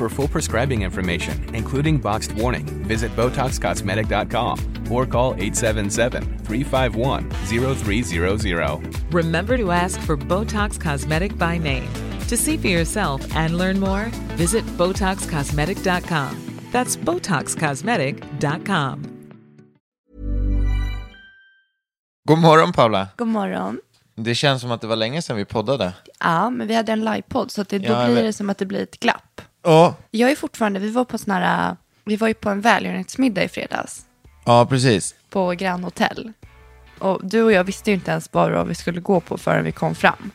For full prescribing information, including boxed warning, visit BotoxCosmetic.com or call 877-351-0300. Remember to ask for Botox Cosmetic by name. To see for yourself and learn more, visit BotoxCosmetic.com. That's BotoxCosmetic.com. God morgon Paula. God morgon. Det känns som att det var länge sedan vi poddade. Ja, men vi hade en livepodd så att det, då Ja, jag blir vet. det som att det blir ett glapp. Ja. Jag är fortfarande, vi var på sån här, vi var ju på en välgörenhetsmiddag i fredags Ja, precis. på Grand Hotel. Och du och jag visste ju inte ens bara vad vi skulle gå på förrän vi kom fram.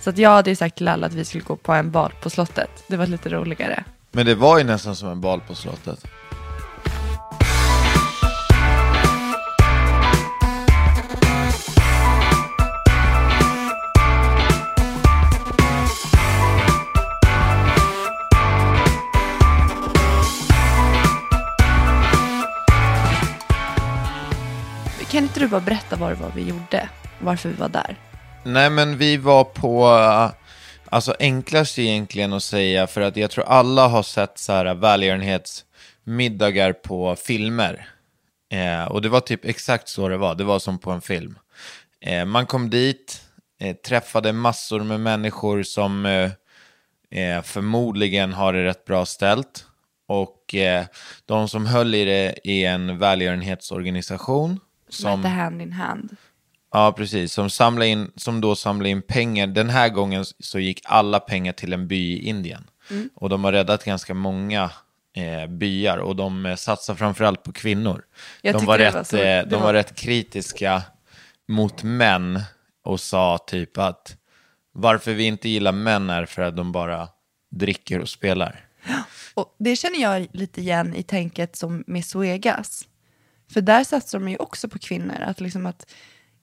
Så att jag hade ju sagt till alla att vi skulle gå på en bal på slottet. Det var lite roligare. Men det var ju nästan som en bal på slottet. Inte du bara berätta vad det var vi gjorde? Varför vi var där? Nej, men vi var på... Eh, alltså enklast egentligen att säga, för att jag tror alla har sett så här välgörenhetsmiddagar på filmer. Eh, och det var typ exakt så det var, det var som på en film. Eh, man kom dit, eh, träffade massor med människor som eh, eh, förmodligen har det rätt bra ställt. Och eh, de som höll i det är en välgörenhetsorganisation. Som hette Hand in Hand. Ja, precis. Som, samlar in, som då samlar in pengar. Den här gången så gick alla pengar till en by i Indien. Mm. Och de har räddat ganska många eh, byar och de eh, satsar framförallt på kvinnor. Jag de var, rätt, var så- eh, de var... var- rätt kritiska mot män och sa typ att varför vi inte gillar män är för att de bara dricker och spelar. Och det känner jag lite igen i tänket som med Suegas. För där satsar de ju också på kvinnor. Att, liksom att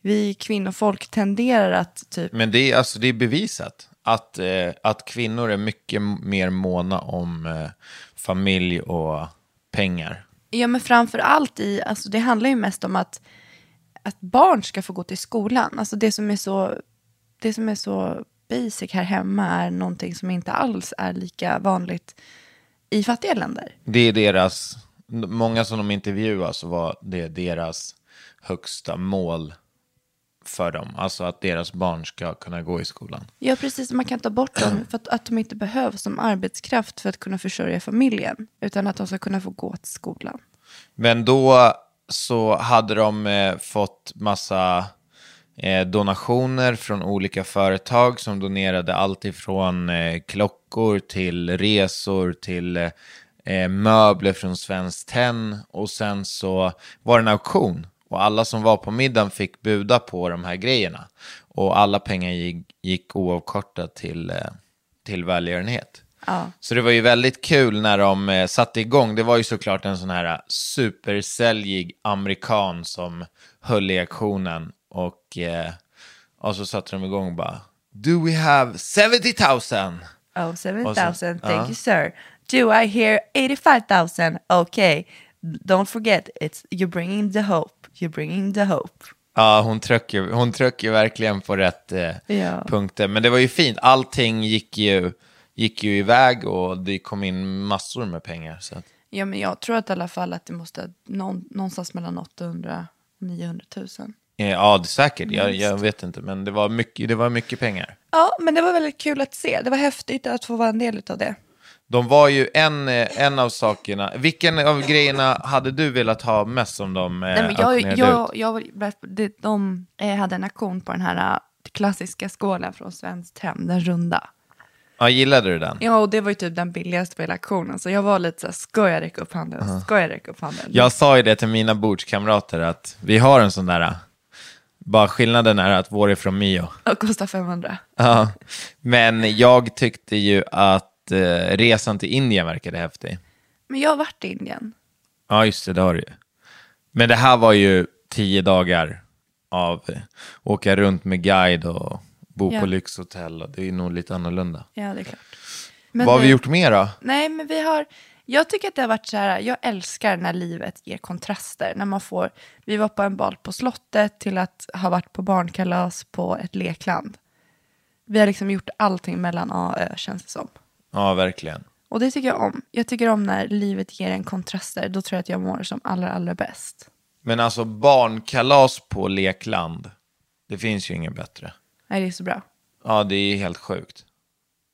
vi kvinnofolk tenderar att typ... Men det är, alltså, det är bevisat att, eh, att kvinnor är mycket mer måna om eh, familj och pengar. Ja men framför allt i, alltså det handlar ju mest om att, att barn ska få gå till skolan. Alltså det som är så, det som är så basic här hemma är någonting som inte alls är lika vanligt i fattiga länder. Det är deras, många som de intervjuar så var det deras högsta mål för dem. Alltså att deras barn ska kunna gå i skolan. Ja, precis. Man kan ta bort dem för att, att de inte behövs som arbetskraft för att kunna försörja familjen. Utan att de ska kunna få gå till skolan. Men då så hade de eh, fått massa eh, donationer från olika företag som donerade allt ifrån eh, klockor till resor till eh, möbler från Svenskt Tenn och sen så var det en auktion och alla som var på middagen fick buda på de här grejerna och alla pengar gick, gick oavkortat till, eh, till välgörenhet. Ja. Så det var ju väldigt kul när de eh, satte igång. Det var ju såklart en sån här supersäljig amerikan som höll i aktionen. Och, eh, och så satte de igång och bara Do we have 70 000? Oh, Och 7000, så- thank ja. you sir. Do I hear 85,000? Okay. Don't forget, it's, you're bringing the hope. You're bringing the hope. Ja, hon trycker, hon trycker verkligen på rätt eh, Ja. punkter. Men det var ju fint. Allting gick ju, gick ju iväg och det kom in massor med pengar. Så att, Ja, men jag tror att i alla fall att det måste någon, någonstans mellan 800 och 900 000. Eh, Ja, det är säkert. Jag, jag vet inte, men det var, mycket, det var mycket pengar. Ja, men det var väldigt kul att se. Det var häftigt att få vara en del av det. De var ju en, eh, en av sakerna. Vilken av grejerna hade du velat ha mest som de eh, Nej, men jag, jag, jag, de eh, hade en auktion på den här klassiska skålen från Svenskt Tenn, den runda. Ja, gillade du den? Ja, och det var ju typ den billigaste på hela auktionen. Så jag var lite så här, ska jag räcka upp handen? Ska jag räcka upp handen? Jag sa ju det till mina bordskamrater att vi har en sån där. Bara skillnaden är att vår är från Mio. Och kostar 500. Ja. Men jag tyckte ju att eh, resan till Indien verkade häftig. Men jag har varit i Indien. Ja, just det, det har du ju. Men det här var ju tio dagar av åka runt med guide och bo Ja. på lyxhotell. Och det är nog lite annorlunda. Ja, det är klart. Vad har vi gjort mer då? Nej, men vi har... Jag tycker att det har varit så här, jag älskar när livet ger kontraster. När man får, vi var på en bal på slottet till att ha varit på barnkalas på ett lekland. Vi har liksom gjort allting mellan A och Ö känns det som. Ja, verkligen. Och det tycker jag om. Jag tycker om när livet ger en kontraster. Då tror jag att jag mår som allra, allra bäst. Men alltså barnkalas på lekland, det finns ju inget bättre. Nej, det är så bra. Ja, det är helt sjukt.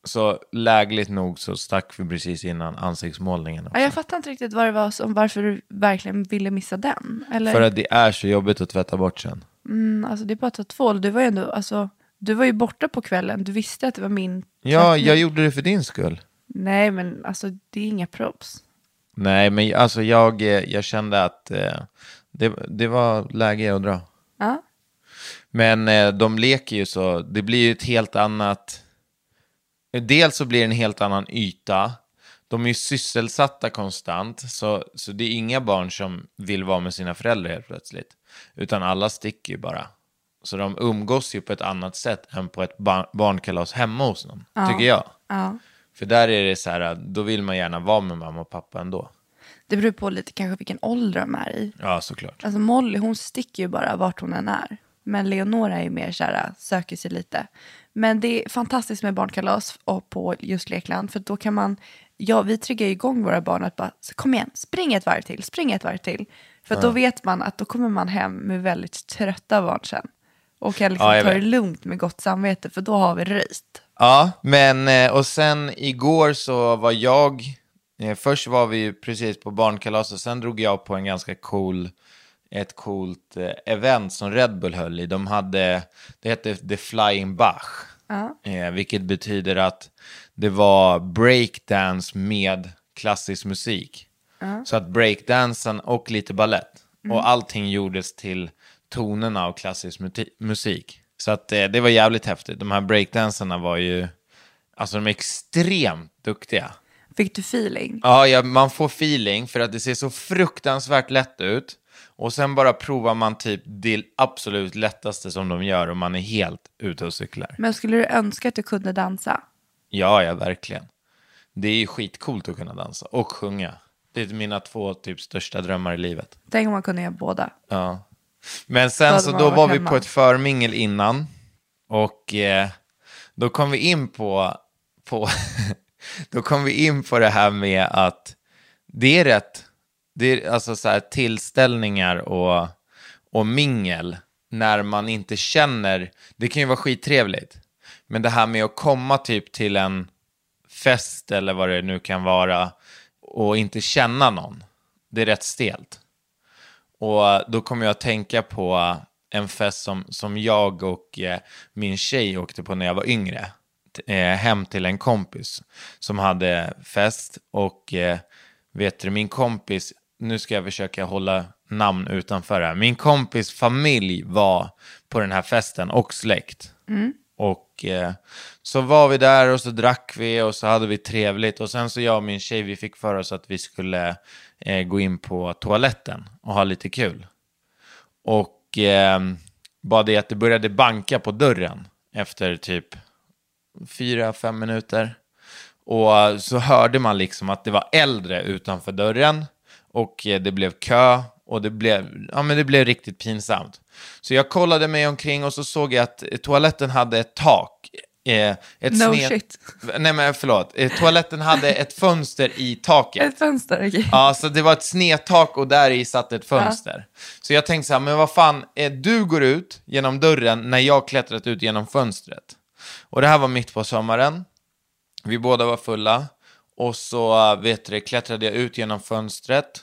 Så lägligt nog så stack vi precis innan ansiktsmålningen. Också. Ja, jag fattar inte riktigt vad det var som, varför du verkligen ville missa den. Eller, För att det är så jobbigt att tvätta bort sen. mm, alltså, det är bara att ta tvål. Du var ju ändå, alltså, du var ju borta på kvällen. Du visste att det var min Ja, jag gjorde det för din skull. Nej, men alltså det är inga props. Nej, men alltså jag, eh, jag kände att eh, det, det var läge att dra. Ja. Men eh, de leker ju så, det blir ju ett helt annat... Dels så blir det en helt annan yta. De är ju sysselsatta konstant, så, så det är inga barn som vill vara med sina föräldrar helt plötsligt. Utan alla sticker ju bara. Så de umgås ju på ett annat sätt än på ett bar- barnkalas hemma hos någon, tycker jag. ja. För där är det så här, då vill man gärna vara med mamma och pappa ändå. Det beror på lite kanske vilken ålder de är i. Ja, såklart. Alltså Molly hon sticker ju bara vart hon än är. Men Leonora är ju mer så här, söker sig lite. Men det är fantastiskt med barnkalas och på just lekland. För då kan man, ja vi triggar ju igång våra barn att bara, så kom igen, spring ett varv till, spring ett varv till. För att då vet man att då kommer man hem med väldigt trötta barn sen. Och kan liksom Ja, jag ta det lugnt med gott samvete, för då har vi röjt. Ja, men eh, och sen igår så var jag, eh, först var vi precis på barnkalas och sen drog jag på en ganska cool, ett coolt eh, event som Red Bull höll i. De hade, det hette The Flying Bach, eh, vilket betyder att det var breakdance med klassisk musik. Så att breakdansen och lite ballett och allting gjordes till tonerna av klassisk musik. Så att eh, det var jävligt häftigt. De här breakdanserna var ju, alltså de är extremt duktiga. Fick du feeling? Ja, ja, man får feeling för att det ser så fruktansvärt lätt ut. Och sen bara provar man typ det absolut lättaste som de gör och man är helt ute och cyklar. Men skulle du önska att du kunde dansa? Ja, ja, verkligen. Det är ju skitcoolt att kunna dansa och sjunga. Det är mina två typ största drömmar i livet. Tänk om man kunde göra båda. Ja. Men sen så man då var vi hemma. på ett förmingel innan. Och eh, då kom vi in på, på då kom vi in på det här med att det är rätt, det är alltså så här tillställningar och, och mingel när man inte känner, det kan ju vara skittrevligt. Men det här med att komma typ till en fest eller vad det nu kan vara och inte känna någon, det är rätt stelt. Och då kommer jag att tänka på en fest som, som jag och eh, min tjej åkte på när jag var yngre. Eh, hem till en kompis som hade fest. Och eh, vet du, min kompis, nu ska jag försöka hålla namn utanför här. Min kompis familj var på den här festen och släkt. Och eh, så var vi där och så drack vi och så hade vi trevligt. Och sen så jag och min tjej, vi fick för oss att vi skulle eh, gå in på toaletten och ha lite kul. Och eh, bara det att det började banka på dörren efter typ fyra, fem minuter. Och så hörde man liksom att det var äldre utanför dörren och eh, det blev kö och det blev, ja, men det blev riktigt pinsamt. Så jag kollade mig omkring och så såg jag att toaletten hade ett tak Eh, ett No sned- shit. Nej men förlåt, eh, toaletten hade ett fönster i taket. Ett fönster, okej. Ja, så det var ett snedtak och där i satt ett fönster. Så jag tänkte så här, men vad fan, eh, du går ut genom dörren när jag klättrat ut genom fönstret. Och det här var mitt på sommaren. Vi båda var fulla. Och så eh, vet du, klättrade jag ut genom fönstret.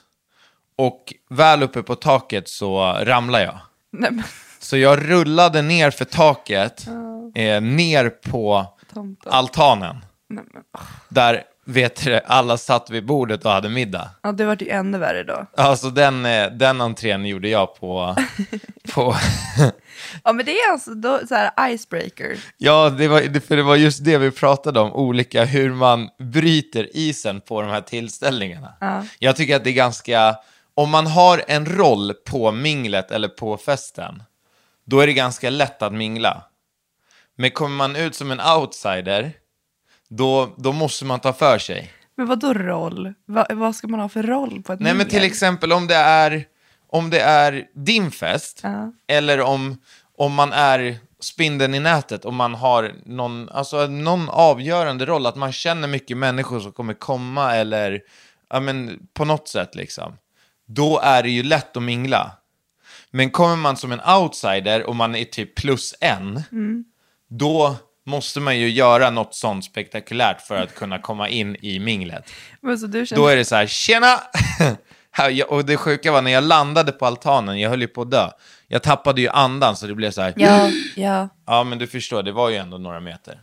Och väl uppe på taket så ramlade jag. Nej, men, Så jag rullade ner för taket, eh, ner på tomten. altanen. Nej, men, åh. Där, vet du, alla satt vid bordet och hade middag. Ja, det vart ju ännu värre då. Alltså den, eh, den entrén gjorde jag på... på Ja, men det är alltså då, så här icebreaker. ja, det var, det- för det var just det vi pratade om, olika hur man bryter isen på de här tillställningarna. Jag tycker att det är ganska... Om man har en roll på minglet eller på festen, då är det ganska lätt att mingla. Men kommer man ut som en outsider, då, då måste man ta för sig. Men vad då roll? Va, vad ska man ha för roll på ett Nej men mingel? till exempel om det är, om det är din fest, Ja. eller om, om man är spindeln i nätet, om man har någon, alltså, någon avgörande roll, att man känner mycket människor som kommer komma, eller ja, men, på något sätt liksom. Då är det ju lätt att mingla. Men kommer man som en outsider och man är typ plus en, då måste man ju göra något sånt spektakulärt för att kunna komma in i minglet. Känner... Då är det så här, tjena! Och det sjuka var när jag landade på altanen, jag höll ju på att dö. Jag tappade ju andan så det blev så här, Ja, ja. ja men du förstår, det var ju ändå några meter.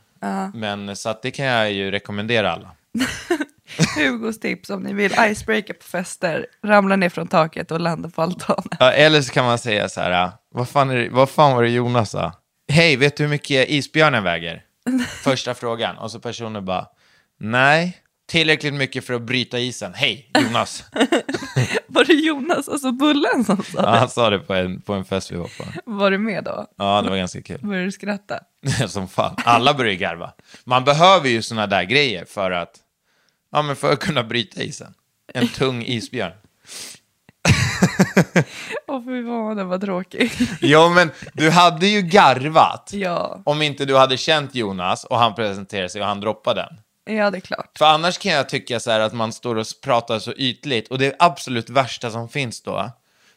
Men så att det kan jag ju rekommendera alla. Hugos tips om ni vill icebreaker på fester, ramla ner från taket och landa på altanen. Ja, eller så kan man säga så här, vad fan, är det, vad fan var det Jonas sa? Hej, vet du hur mycket isbjörnen väger? Första frågan. Och så personen bara, nej, tillräckligt mycket för att bryta isen. Hej, Jonas. Var det Jonas, alltså Bullen som sa Ja, det? han sa det på en, på en fest vi var på. Var du med då? Ja, det var ganska kul. Började du skratta? Som fan. Alla börjar ju garva. Man behöver ju såna där grejer för att, ja, men för att kunna bryta isen. En tung isbjörn. Åh fy fan, den var tråkig. Ja, men du hade ju garvat. ja. Om inte du hade känt Jonas och han presenterade sig och han droppade den. ja, det är klart. För annars kan jag tycka så här att man står och pratar så ytligt. Och det absolut värsta som finns då,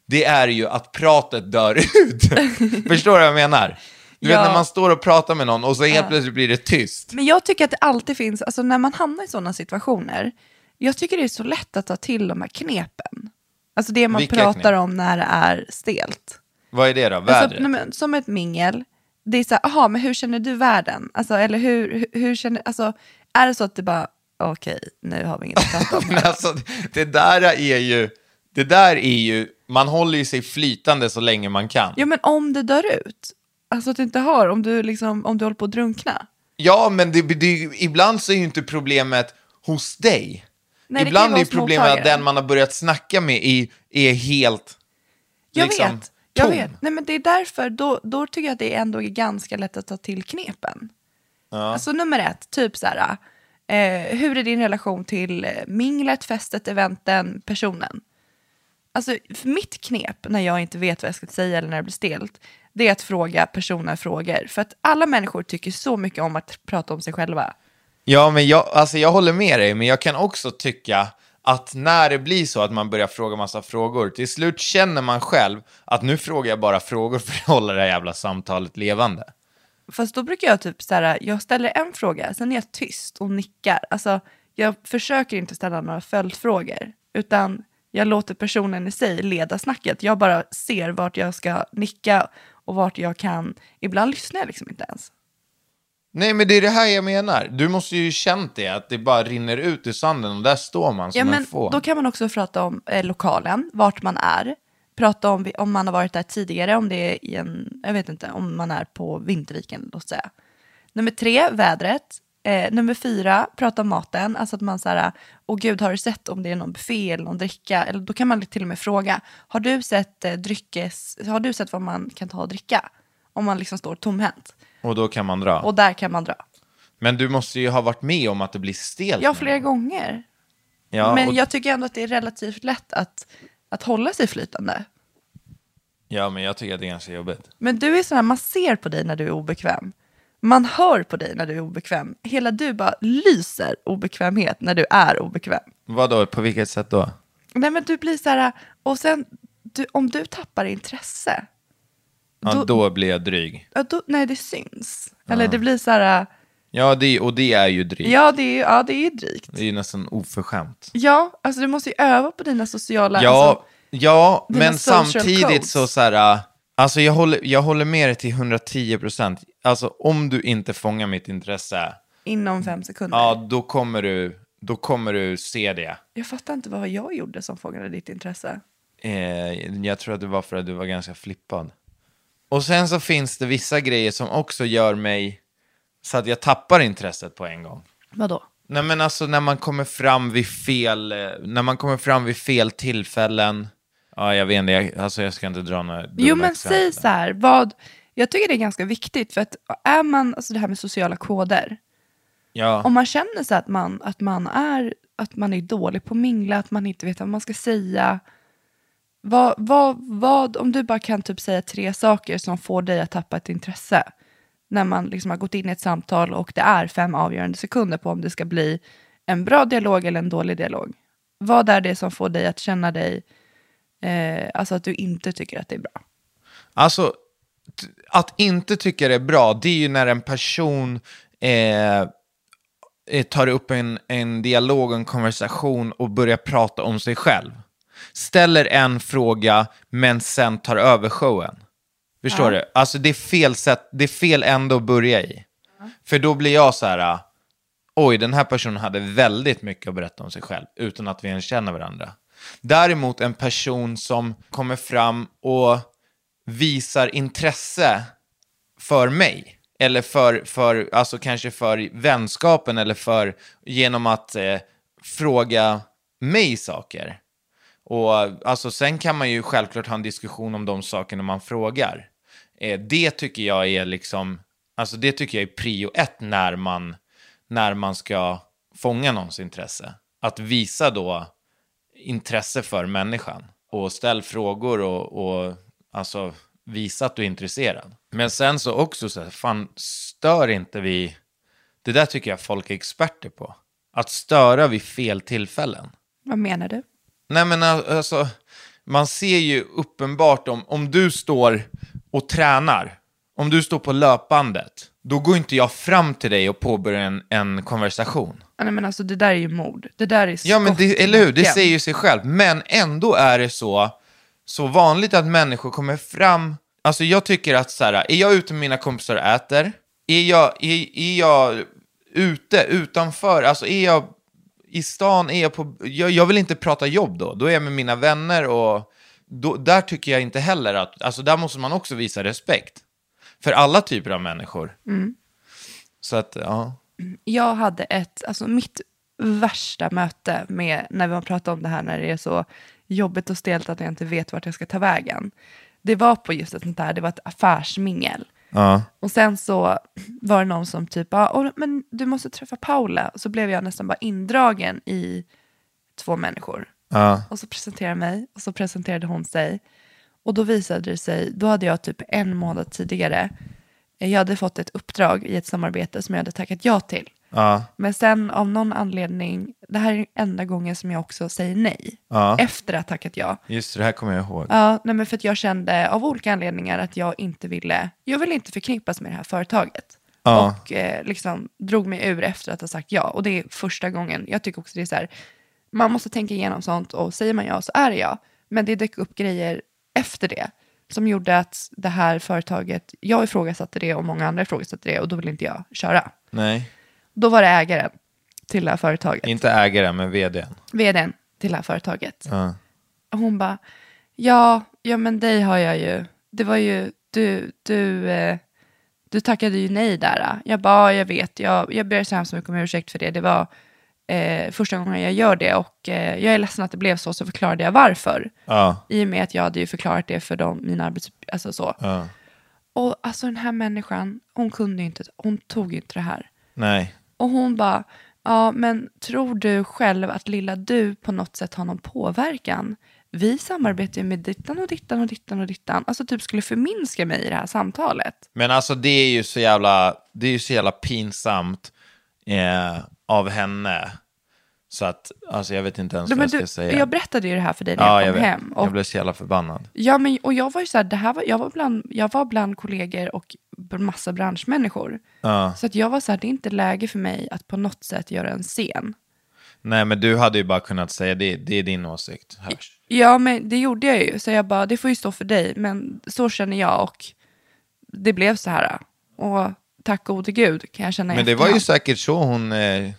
det är ju att pratet dör ut. Förstår du vad jag menar? Du Ja. vet när man står och pratar med någon och så helt plötsligt blir det tyst. Men jag tycker att det alltid finns, alltså när man hamnar i sådana situationer, jag tycker det är så lätt att ta till de här knepen. Alltså det man Vilka pratar knep? om när det är stelt. Vad är det då? Alltså, nej, men, som ett mingel, det är så här, aha, men hur känner du världen? Alltså, eller hur, hur, hur känner, alltså, är det så att det bara, okej, nu har vi inget att prata om. Men alltså, det där är ju, det där är ju, man håller ju sig flytande så länge man kan. Ja, men om det dör ut, alltså att du inte har, om du, liksom, om du håller på att drunkna. Ja, men det, det, ibland så är ju inte problemet hos dig. Nej, det kan ibland ju är vara problemet att den man har börjat snacka med är, är helt Jag liksom, vet, jag tom. vet. Nej, men det är därför, då, då tycker jag att det ändå är ganska lätt att ta till knepen. Alltså nummer ett, typ så här, eh, hur är din relation till eh, minglet, festet, eventen, personen? Alltså för mitt knep när jag inte vet vad jag ska säga eller när det blir stelt, det är att fråga personen frågor. För att alla människor tycker så mycket om att prata om sig själva. Ja, men jag, alltså jag håller med dig, men jag kan också tycka att när det blir så att man börjar fråga massa frågor, till slut känner man själv att nu frågar jag bara frågor för att hålla det här jävla samtalet levande. Fast då brukar jag typ så här, jag ställer en fråga, sen är jag tyst och nickar. Alltså, jag försöker inte ställa några följdfrågor, utan jag låter personen i sig leda snacket. Jag bara ser vart jag ska nicka och vart jag kan. Ibland lyssnar jag liksom inte ens. Nej, men det är det här jag menar. Du måste ju känt det, att det bara rinner ut i sanden och där står man som Ja, en men fån. då kan man också prata om eh, lokalen, vart man är. Prata om om man har varit där tidigare, om det är i en, jag vet inte, om man är på Vinterviken, låt säga. Nummer tre, vädret. Eh, nummer fyra, prata om maten. Alltså att man så här, åh gud, har du sett om det är någon buffé eller någon dricka? Eller då kan man till och med fråga, har du sett eh, dryckes, har du sett vad man kan ta och dricka? Om man liksom står tomhänt. Och då kan man dra. Och där kan man dra. Men du måste ju ha varit med om att det blir stelt. Ja, flera gång. gånger. Ja, Men och, jag tycker ändå att det är relativt lätt att, att hålla sig flytande. ja, men jag tycker att det är ganska jobbigt. Men du är sån här, man ser på dig när du är obekväm. Man hör på dig när du är obekväm. Hela du bara lyser obekvämhet när du är obekväm. Vadå, på vilket sätt då? Nej men du blir så här, och sen du, om du tappar intresse, Ja, Då- då, blir jag dryg. ja, då, nej det syns. Eller det blir så här, Ja, det, och det är ju drygt. ja det är ju ja, det är drygt. Det är ju nästan oförskämt. Ja, alltså du måste ju öva på dina sociala... Ja, Alltså, ja men samtidigt codes. så så här, äh, alltså jag håller, jag håller med dig till 110 procent. Alltså om du inte fångar mitt intresse, inom fem sekunder. ja då kommer du, då kommer du se det. Jag fattar inte vad jag gjorde som fångade ditt intresse. Eh, jag tror att det var för att du var ganska flippad. Och sen så finns det vissa grejer som också gör mig så att jag tappar intresset på en gång. Vadå? Nej men alltså när man kommer fram vid fel, eh, när man kommer fram vid fel tillfällen. Ja, jag vet inte, jag, alltså jag ska inte dra några Jo men exempel. säg så här, vad... Jag tycker det är ganska viktigt för att är man, alltså det här med sociala koder, Ja, om man känner sig att man, att man är att man är dålig på att mingla, att man inte vet vad man ska säga. Vad, vad, vad, om du bara kan typ säga tre saker som får dig att tappa ett intresse. När man liksom har gått in i ett samtal och det är fem avgörande sekunder på om det ska bli en bra dialog eller en dålig dialog. Vad är det som får dig att känna dig, eh, alltså att du inte tycker att det är bra? alltså att inte tycka det är bra, det är ju när en person eh, eh, tar upp en, en dialog, en konversation och börjar prata om sig själv. Ställer en fråga men sen tar över showen. Förstår du? Alltså det är fel sätt, det är fel ände att börja i. För då blir jag så här, oj den här personen hade väldigt mycket att berätta om sig själv utan att vi ens känner varandra. Däremot en person som kommer fram och visar intresse för mig. Eller för, för, alltså kanske för vänskapen eller för, genom att eh, fråga mig saker. Och alltså sen kan man ju självklart ha en diskussion om de sakerna man frågar. Eh, det tycker jag är liksom, alltså det tycker jag är prio ett när man, när man ska fånga någons intresse. Att visa då intresse för människan och ställ frågor och, och alltså visa att du är intresserad. Men sen så också så här, fan stör inte vi, det där tycker jag folk är experter på. Att störa vid fel tillfällen. Vad menar du? Nej men alltså, man ser ju uppenbart om, om du står och tränar, om du står på löpbandet, då går inte jag fram till dig och påbörjar en, en konversation. Nej, men alltså det där är ju mord. Det där är Ja men skott det, eller hur, det säger ju sig själv. Men ändå är det så, så vanligt att människor kommer fram, alltså jag tycker att så här, är jag ute med mina kompisar och äter, är jag, är, är jag ute, utanför, alltså är jag i stan, är jag på, jag, jag vill inte prata jobb då, då är jag med mina vänner och då, där tycker jag inte heller att, alltså där måste man också visa respekt. För alla typer av människor. Så att, ja. Jag hade ett, alltså mitt värsta möte med när vi har pratat om det här när det är så jobbigt och stelt att jag inte vet vart jag ska ta vägen. Det var på just ett sånt där, det var ett affärsmingel. Ja. Och sen så var det någon som typ, ja, "Åh, men du måste träffa Paula. Och så blev jag nästan bara indragen i två människor. Ja. Och så presenterade jag mig och så presenterade hon sig. Och då visade det sig, då hade jag typ en månad tidigare, jag hade fått ett uppdrag i ett samarbete som jag hade tackat ja till. Ja. Men sen av någon anledning, det här är enda gången som jag också säger nej. Ja. Efter att ha tackat ja. Just det, det här kommer jag ihåg. Ja, nej men för att jag kände av olika anledningar att jag inte ville, jag ville inte förknippas med det här företaget. Ja. Och eh, liksom drog mig ur efter att ha sagt ja. Och det är första gången, jag tycker också det är så här, man måste tänka igenom sånt och säger man ja så är det ja. Men det dök upp grejer efter det som gjorde att det här företaget, jag ifrågasatte det och många andra ifrågasatte det och då ville inte jag köra. Nej, Då var det ägaren till det här företaget, inte ägaren, men vdn. vdn till det här företaget. Ja. Och hon bara, ja, ja men dig har jag ju, det var ju, du, du, eh, du tackade ju nej där. Jag bara, ja, jag vet, jag, jag ber så hemskt mycket om ursäkt för det. Det var eh, första gången jag gör det och eh, jag är ledsen att det blev så, så förklarade jag varför. Ja. I och med att jag hade ju förklarat det för dem, mina arbets... Alltså så. Ja. Och alltså den här människan, hon kunde ju inte, hon tog ju inte det här. Nej. Och hon bara, ja men tror du själv att lilla du på något sätt har någon påverkan vi samarbetar ju med dittan och dittan och dittan och dittan. Alltså typ skulle förminska mig i det här samtalet. Men alltså det är ju så jävla, det är ju så jävla pinsamt eh, av henne. Så att, alltså jag vet inte ens Men vad jag du, ska säga. jag berättade ju det här för dig när ja, jag jag kom vet. hem. Och, Jag blev så jävla förbannad. ja, men, och jag var ju så här, det här var, jag, var bland, jag var bland kollegor och massa branschmänniskor. Ja. Så att jag var så här, det är inte läge för mig att på något sätt göra en scen. Nej, men du hade ju bara kunnat säga det, det är din åsikt. Hörs. Ja, men det gjorde jag ju. Så jag bara, det får ju stå för dig. Men så känner jag och det blev så här. Och tack gode gud kan jag känna Men det var ju säkert så hon eh,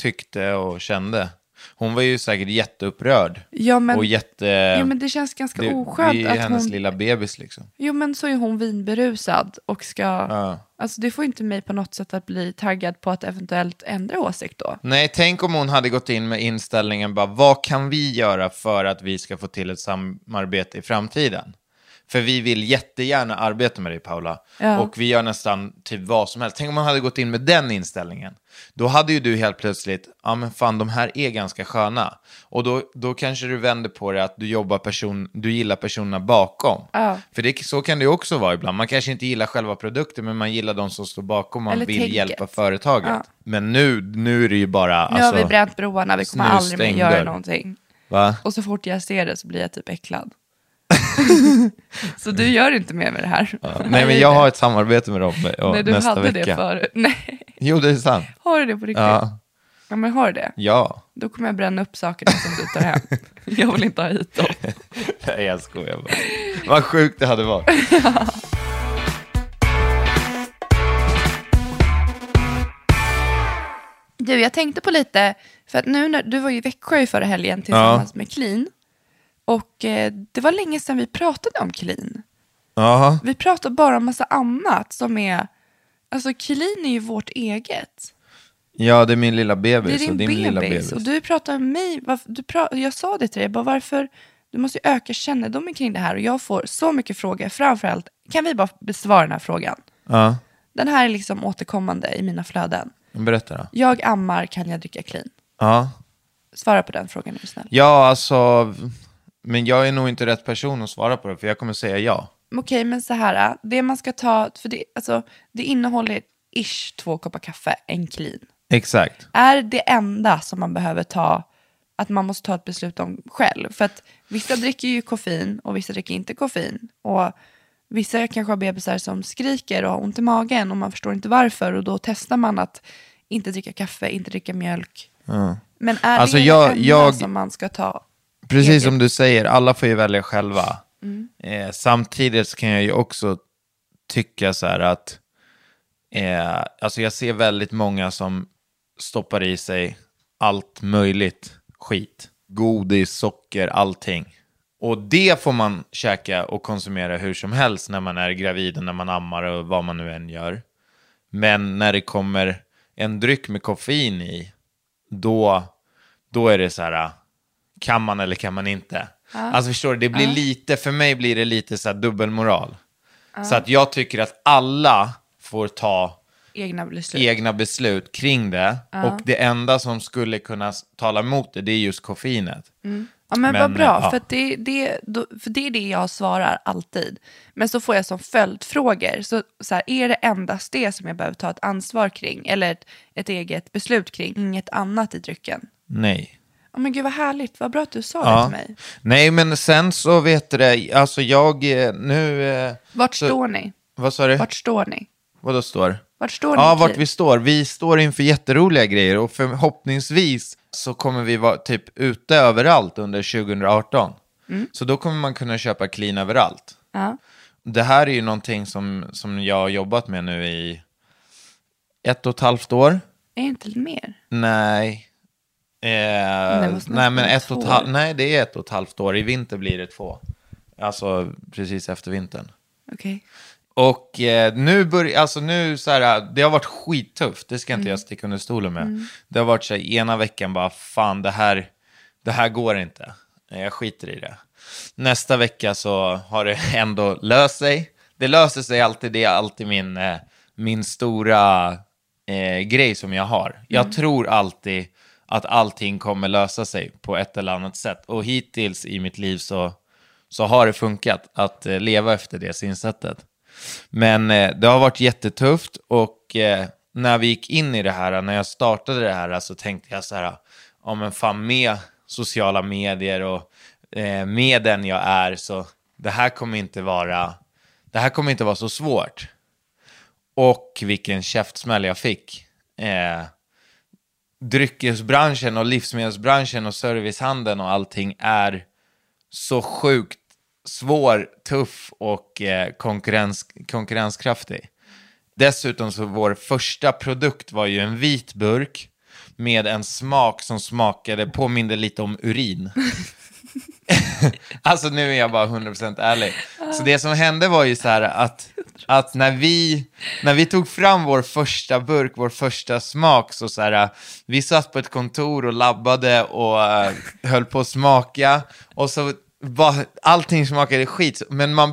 tyckte och kände. Hon var ju säkert jätteupprörd. Ja, men, och jätte... ja, men det känns ganska det, det oskönt är ju att hennes hon... lilla bebis liksom. Jo, men så är hon vinberusad och ska... Ja. Alltså det får inte mig på något sätt att bli taggad på att eventuellt ändra åsikt då. Nej, tänk om hon hade gått in med inställningen bara, vad kan vi göra för att vi ska få till ett samarbete i framtiden? För vi vill jättegärna arbeta med dig Paula. Ja. Och vi gör nästan typ vad som helst. Tänk om man hade gått in med den inställningen. Då hade ju du helt plötsligt, ja men fan de här är ganska sköna. Och då, då kanske du vänder på det att du jobbar person, du gillar personerna bakom. Ja. För det, så kan det ju också vara ibland. Man kanske inte gillar själva produkten men man gillar de som står bakom. Man Eller vill tänket. hjälpa företaget. Ja. Men nu, nu är det ju bara... Nu har vi bränt broarna, vi kommer aldrig mer göra någonting. Va? Och så fort jag ser det så blir jag typ äcklad. så du gör inte mer med det här? Nej, men jag har ett samarbete med dem och Nej, du nästa hade vecka. det förut. Nej, Jo, det är sant. har du det på riktigt? Ja. Ja, men har du det? Ja. Då kommer jag bränna upp sakerna som du tar hem. Jag vill inte ha hit dem. Nej, jag skojar bara. Vad sjukt det hade varit. Du, jag tänkte på lite, för att nu när du var ju i Växjö i förra helgen tillsammans med Clean. Och eh, det var länge sedan vi pratade om Clean. Jaha. Vi pratar bara om massa annat som är, alltså Clean är ju vårt eget. Ja, det är min lilla Det är bebis din och din lilla bebis. bebis. Och du pratar med mig, varför, du pra, jag sa det till dig, bara varför, du måste ju öka kännedomen kring det här. Och jag får så mycket frågor, framförallt, kan vi bara besvara den här frågan? Ja, Den här är liksom återkommande i mina flöden. berätta då. Jag ammar, kan jag dricka clean? Ja. Svara på den frågan är du snäll. ja, alltså, men jag är nog inte rätt person att svara på det, för jag kommer säga ja. Okej, men så här, det man ska ta, för det, alltså, det innehåller ish två koppar kaffe, en clean. Exakt. är det enda som man behöver ta, att man måste ta ett beslut om själv. För att vissa dricker ju koffein och vissa dricker inte koffein. Och vissa kanske har bebisar som skriker och har ont i magen och man förstår inte varför. Och då testar man att inte dricka kaffe, inte dricka mjölk. Men är Alltså, det jag- enda jag- som man ska ta? Precis som du säger, alla får ju välja själva. Mm. Eh, samtidigt kan jag ju också tycka så här att, eh, alltså jag ser väldigt många som stoppar i sig allt möjligt skit. Godis, socker, allting. Och det får man käka och konsumera hur som helst när man är gravid och när man ammar och vad man nu än gör. Men när det kommer en dryck med koffein i, då, då är det så här, kan man eller kan man inte? Alltså förstår du, det blir lite, för mig blir det lite så här dubbelmoral. Så att jag tycker att alla får ta Egna beslut. egna beslut kring det. Och det enda som skulle kunna tala emot det, det är just koffeinet. Ja men, Men, vad bra, ja. för, det, det, för det är det jag svarar alltid. Men så får jag som följdfrågor, så, så här, är det endast det som jag behöver ta ett ansvar kring? Eller ett, ett eget beslut kring? Inget annat i drycken? Nej. Ja men gud vad härligt, vad bra att du sa det Ja. till mig. Nej, men sen så vet du det, alltså jag eh, nu... eh, Vart så- står ni? Vad sa du? Vart står ni? Vad då står? Vart står ni? Ja, vart vi står. Vi står inför jätteroliga grejer och förhoppningsvis så kommer vi vara typ ute överallt under 2018. Så då kommer man kunna köpa clean överallt. Ja. Det här är ju någonting som, som jag har jobbat med nu i ett och ett halvt år. Är inte mer? Nej. Eh, nej, men ett och ett nej, det är ett och ett halvt år. I vinter blir det två. Alltså precis efter vintern. Okej. Och eh, nu börjar, alltså nu så här, det har varit skittufft, det ska inte Mm. jag sticka under stolen med. Det har varit så här, ena veckan bara, fan det här, det här går inte. Jag skiter i det. Nästa vecka så har det ändå löst sig. Det löser sig alltid, det är alltid min, eh, min stora eh, grej som jag har. Jag Mm. tror alltid att allting kommer lösa sig på ett eller annat sätt. Och hittills i mitt liv så, så har det funkat att eh, leva efter det synsättet. Men eh, det har varit jättetufft och eh, när vi gick in i det här, när jag startade det här, så tänkte jag så här, ja men fan med sociala medier och eh, med den jag är, så det här kommer inte vara, det här kommer inte vara så svårt. Och vilken käftsmäll jag fick. Eh, Dryckesbranschen och livsmedelsbranschen och servicehandeln och allting är så sjukt svår, tuff och eh, konkurrens, konkurrenskraftig. Dessutom så vår första produkt var ju en vit burk med en smak som smakade, påminde lite om urin. alltså nu är jag bara 100% ärlig. Så det som hände var ju så här att, att när, vi, när vi tog fram vår första burk, vår första smak, så så här, vi satt på ett kontor och labbade och uh, höll på att smaka. Och så var, allting smakade skit, men man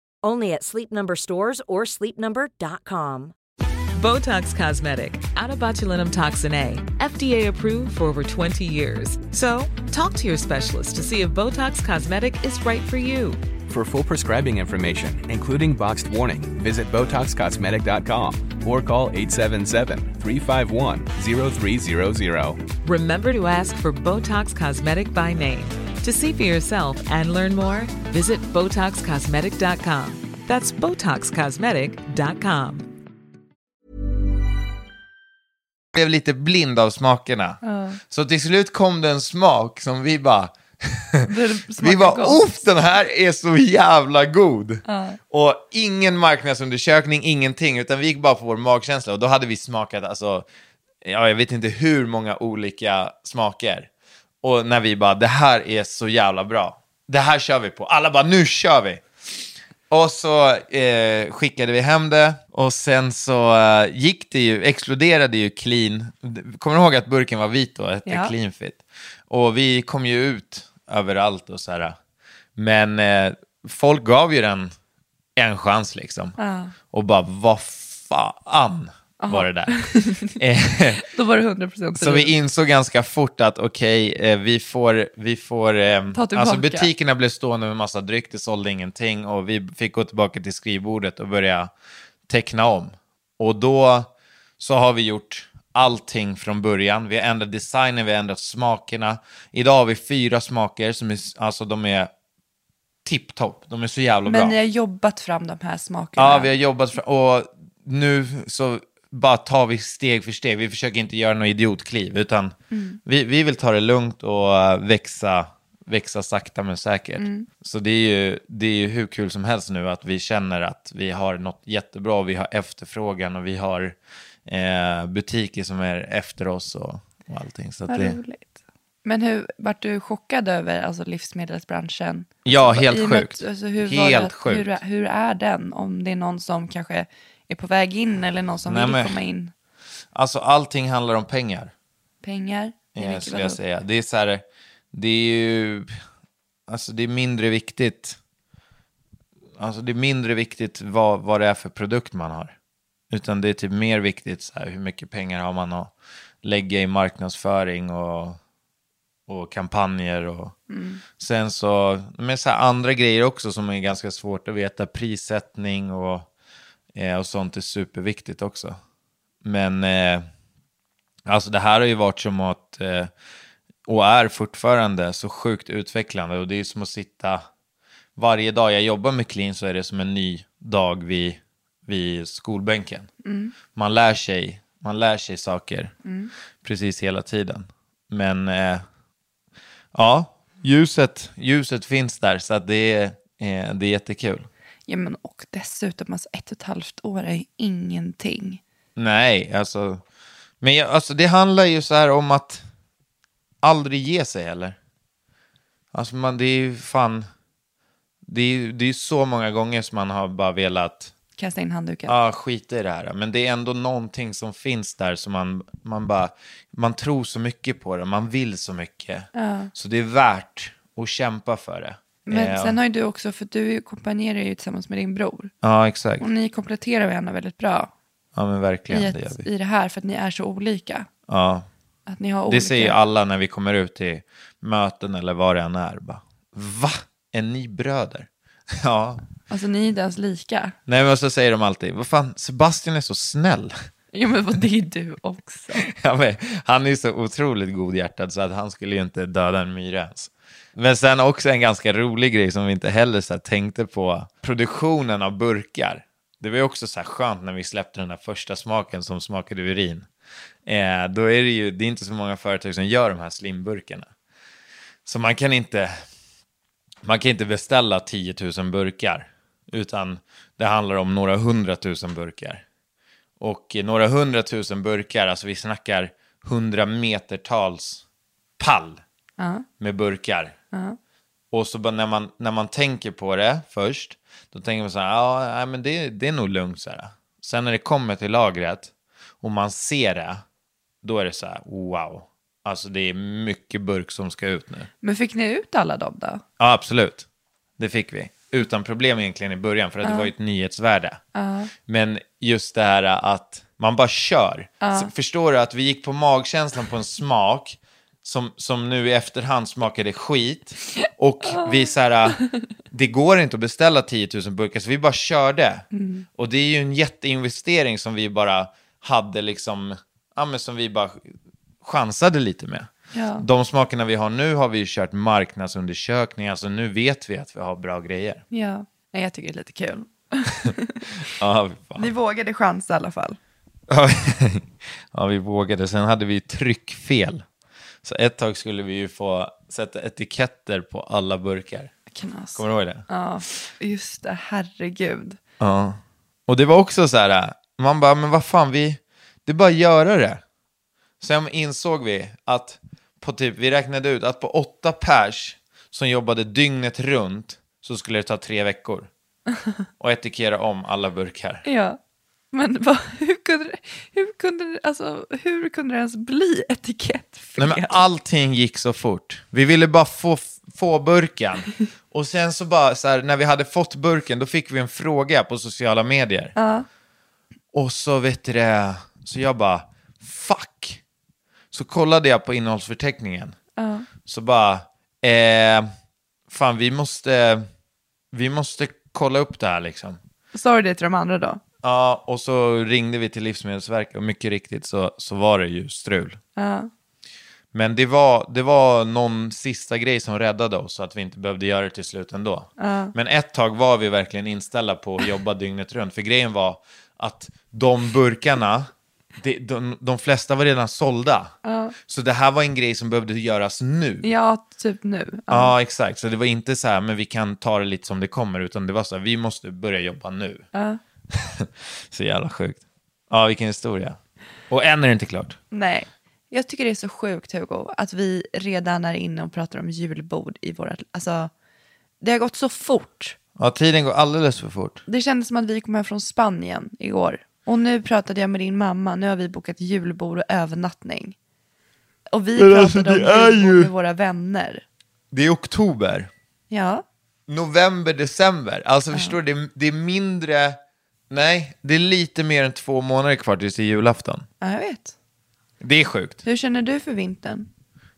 Only at Sleep Number stores or sleepnumber.com. Botox Cosmetic, out of botulinum toxin A, FDA approved for over 20 years. So, talk to your specialist to see if Botox Cosmetic is right for you. For full prescribing information, including boxed warning, visit BotoxCosmetic.com or call 877-351-0300. Remember to ask for Botox Cosmetic by name. To see for yourself and learn more, visit BotoxCosmetic.com. That's BotoxCosmetic.com. blev lite blind av smakerna. Så till slut kom det en smak som vi bara... vi bara, uff, den här är så jävla god. Och ingen marknadsundersökning, ingenting, utan vi gick bara på vår magkänsla. Och då hade vi smakat, alltså, ja, jag vet inte hur många olika smaker. Och när vi bara, det här är så jävla bra. Det här kör vi på. Alla bara, nu kör vi. Och så eh, skickade vi hem det och sen så eh, gick det ju, exploderade ju clean. Kommer du ihåg att burken var vit då? Hette Ja. clean fit. Och vi kom ju ut överallt och så här. Men eh, folk gav ju den en chans liksom. Och bara, vad fan var det där? Eh, Då var det 100 procent. så vi insåg ganska fort att okej, eh, vi får, vi får eh, tillbaka. alltså butikerna blev stående med massa dryck, det sålde ingenting och vi fick gå tillbaka till skrivbordet och börja teckna om. Och då så har vi gjort allting från början. Vi har ändrat designen, vi har ändrat smakerna. Idag har vi fyra smaker som är, alltså de är tipptopp. De är så jävla bra. Men ni har jobbat fram de här smakerna. Ja, vi har jobbat fram, och nu så bara tar vi steg för steg. Vi försöker inte göra något idiotkliv, utan vi, vi vill ta det lugnt och eh, växa, växa sakta men säkert. Så det är, ju, det är ju hur kul som helst nu att vi känner att vi har något jättebra, vi har efterfrågan och vi har eh, butiker som är efter oss och, och allting. Så Vad det, roligt. Men hur, vart du chockad över alltså, livsmedelsbranschen? ja, helt I med sjukt. att, Alltså, hur, Helt det, sjukt. Hur, hur är den? Om det är någon som kanske är på väg in eller någon som Nej, vill men- komma in. Alltså allting handlar om pengar. Pengar? Mycket skulle vadå? jag säga. Det är så här, det är ju, alltså det är mindre viktigt. Alltså det är mindre viktigt vad, vad det är för produkt man har. Utan det är typ mer viktigt så här, hur mycket pengar har man att lägga i marknadsföring och och kampanjer och sen så, men så här andra grejer också som är ganska svårt att veta, prissättning och, eh, och sånt är superviktigt också. Men eh, alltså det här har ju varit som att, eh, och är fortfarande så sjukt utvecklande och det är som att sitta, varje dag jag jobbar med clean så är det som en ny dag vid, vid skolbänken. Man lär sig, man lär sig saker precis hela tiden. Men eh, ja, ljuset, ljuset finns där så att det är, eh, det är jättekul. Ja, men och dessutom, alltså ett och ett halvt år är ju ingenting. Nej, alltså, men jag, alltså det handlar ju så här om att aldrig ge sig heller. Alltså man, det är ju fan, det är det är så många gånger som man har bara velat Kasta in handduken. Ja, skita i det här. Men det är ändå någonting som finns där som man, man bara, man tror så mycket på det, man vill så mycket. Så det är värt att kämpa för det. Men sen har ju du också, för du kompanjerar ju tillsammans med din bror. Ja, exakt. Och ni kompletterar varandra väldigt bra Ja, men verkligen, i, det ett, vi. i det här, för att ni är så olika. Ja, Att ni har olika... det säger alla när vi kommer ut till möten eller vad det än är. Bara, Va? Är ni bröder? ja. Alltså ni är inte ens lika. Nej, men så säger de alltid, vad fan, Sebastian är så snäll. Jo men vad det är du också. Ja, men, han är så otroligt godhjärtad så att han skulle ju inte döda en myra ens. Men sen också en ganska rolig grej som vi inte heller så här tänkte på. Produktionen av burkar. Det var ju också så här skönt när vi släppte den här första smaken som smakade urin. Eh, då är det ju, det är inte så många företag som gör de här slimburkarna. Så man kan inte, man kan inte beställa 10 000 burkar. Utan det handlar om några hundratusen burkar. Och några hundratusen burkar, alltså vi snackar hundra metertals pall med burkar. Och så när man, när man tänker på det först, då tänker man så här, ja, nej, men det, det är nog lugnt så här. Sen när det kommer till lagret och man ser det, då är det så här, wow. Alltså det är mycket burk som ska ut nu. Men fick ni ut alla dem då? Ja, absolut. Det fick vi. Utan problem egentligen i början, för att det var ju ett nyhetsvärde. Men just det här att man bara kör. Så förstår du att vi gick på magkänslan på en smak som, som nu i efterhand smakade skit. Och vi så här, det går inte att beställa 10 000 burkar, så vi bara körde. Och det är ju en jätteinvestering som vi bara hade liksom, ja men som vi bara chansade lite med. Ja. De smakerna vi har nu har vi ju kört marknadsundersökningar, så nu vet vi att vi har bra grejer. Ja. Nej, jag tycker det är lite kul. Ja. Ni vågade chansa i alla fall. ja, vi vågade. Sen hade vi tryckfel. Så ett tag skulle vi ju få sätta etiketter på alla burkar. Knas. Kommer du ihåg det? Ja, just det. Herregud. Ja. Och det var också så här, man bara, men vad fan, vi, det är bara att göra det. Sen insåg vi att på typ, vi räknade ut att på åtta pers som jobbade dygnet runt så skulle det ta tre veckor. Och etikera om alla burkar. Ja. Men vad, hur, kunde hur, kunde alltså, hur kunde det ens bli etikettfel? Nej, men allting gick så fort. Vi ville bara få, få burken. Och sen så bara, så här, när vi hade fått burken, då fick vi en fråga på sociala medier. Och så vet du det, så jag bara, fuck. Så kollade jag på innehållsförteckningen. Så bara, eh, fan vi måste, vi måste kolla upp det här liksom. Sa du det till de andra då? Ja, och så ringde vi till Livsmedelsverket och mycket riktigt så, så var det ju strul. Ja. Men det var, det var någon sista grej som räddade oss så att vi inte behövde göra det till slut ändå. Men ett tag var vi verkligen inställda på att jobba dygnet runt. För grejen var att de burkarna, de, de, de flesta var redan sålda. Så det här var en grej som behövde göras nu. Ja. Ja, typ nu. Ja. exakt. Så det var inte så här, men vi kan ta det lite som det kommer, utan det var så här, vi måste börja jobba nu. så jävla sjukt. Ja, vilken historia. Och än är det inte klart. Nej. Jag tycker det är så sjukt, Hugo, att vi redan är inne och pratar om julbord i våra... Alltså, det har gått så fort. Ja, tiden går alldeles för fort. Det kändes som att vi kom hem från Spanien igår. Och nu pratade jag med din mamma. Nu har vi bokat julbord och övernattning. Och vi Men pratade alltså, om är julbord ju- med våra vänner. Det är oktober. Ja. november, december. Alltså förstår du, det, det är mindre, nej, det är lite mer än två månader kvar tills det är julafton. ja, jag vet. Det är sjukt. Hur känner du för vintern?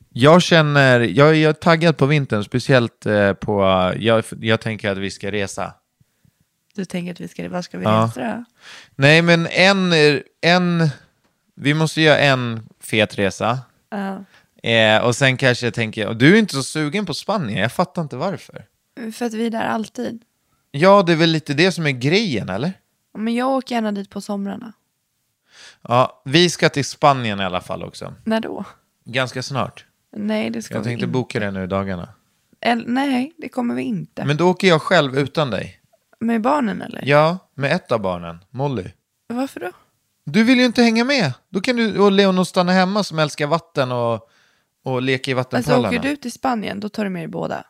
Jag känner, jag, jag är taggad på vintern, speciellt eh, på, jag, jag tänker att vi ska resa. Du tänker att vi ska, vad ska vi Ja. resa då? Nej, men en, en, vi måste göra en fet resa. Ja. Eh, och sen kanske jag tänker, och du är inte så sugen på Spanien, jag fattar inte varför. För att vi är där alltid. Ja, det är väl lite det som är grejen, eller? Men jag åker gärna dit på somrarna. Ja, vi ska till Spanien i alla fall också. När då? Ganska snart. Nej, det ska Jag vi tänkte inte. boka det nu i dagarna. Eller, nej, det kommer vi inte. Men då åker jag själv utan dig. Med barnen eller? Ja, med ett av barnen, Molly. Varför då? Du vill ju inte hänga med. Då kan du och Leonor stanna hemma som älskar vatten och, och leka i Alltså vattenpölarna. åker du till Spanien, då tar du med er båda.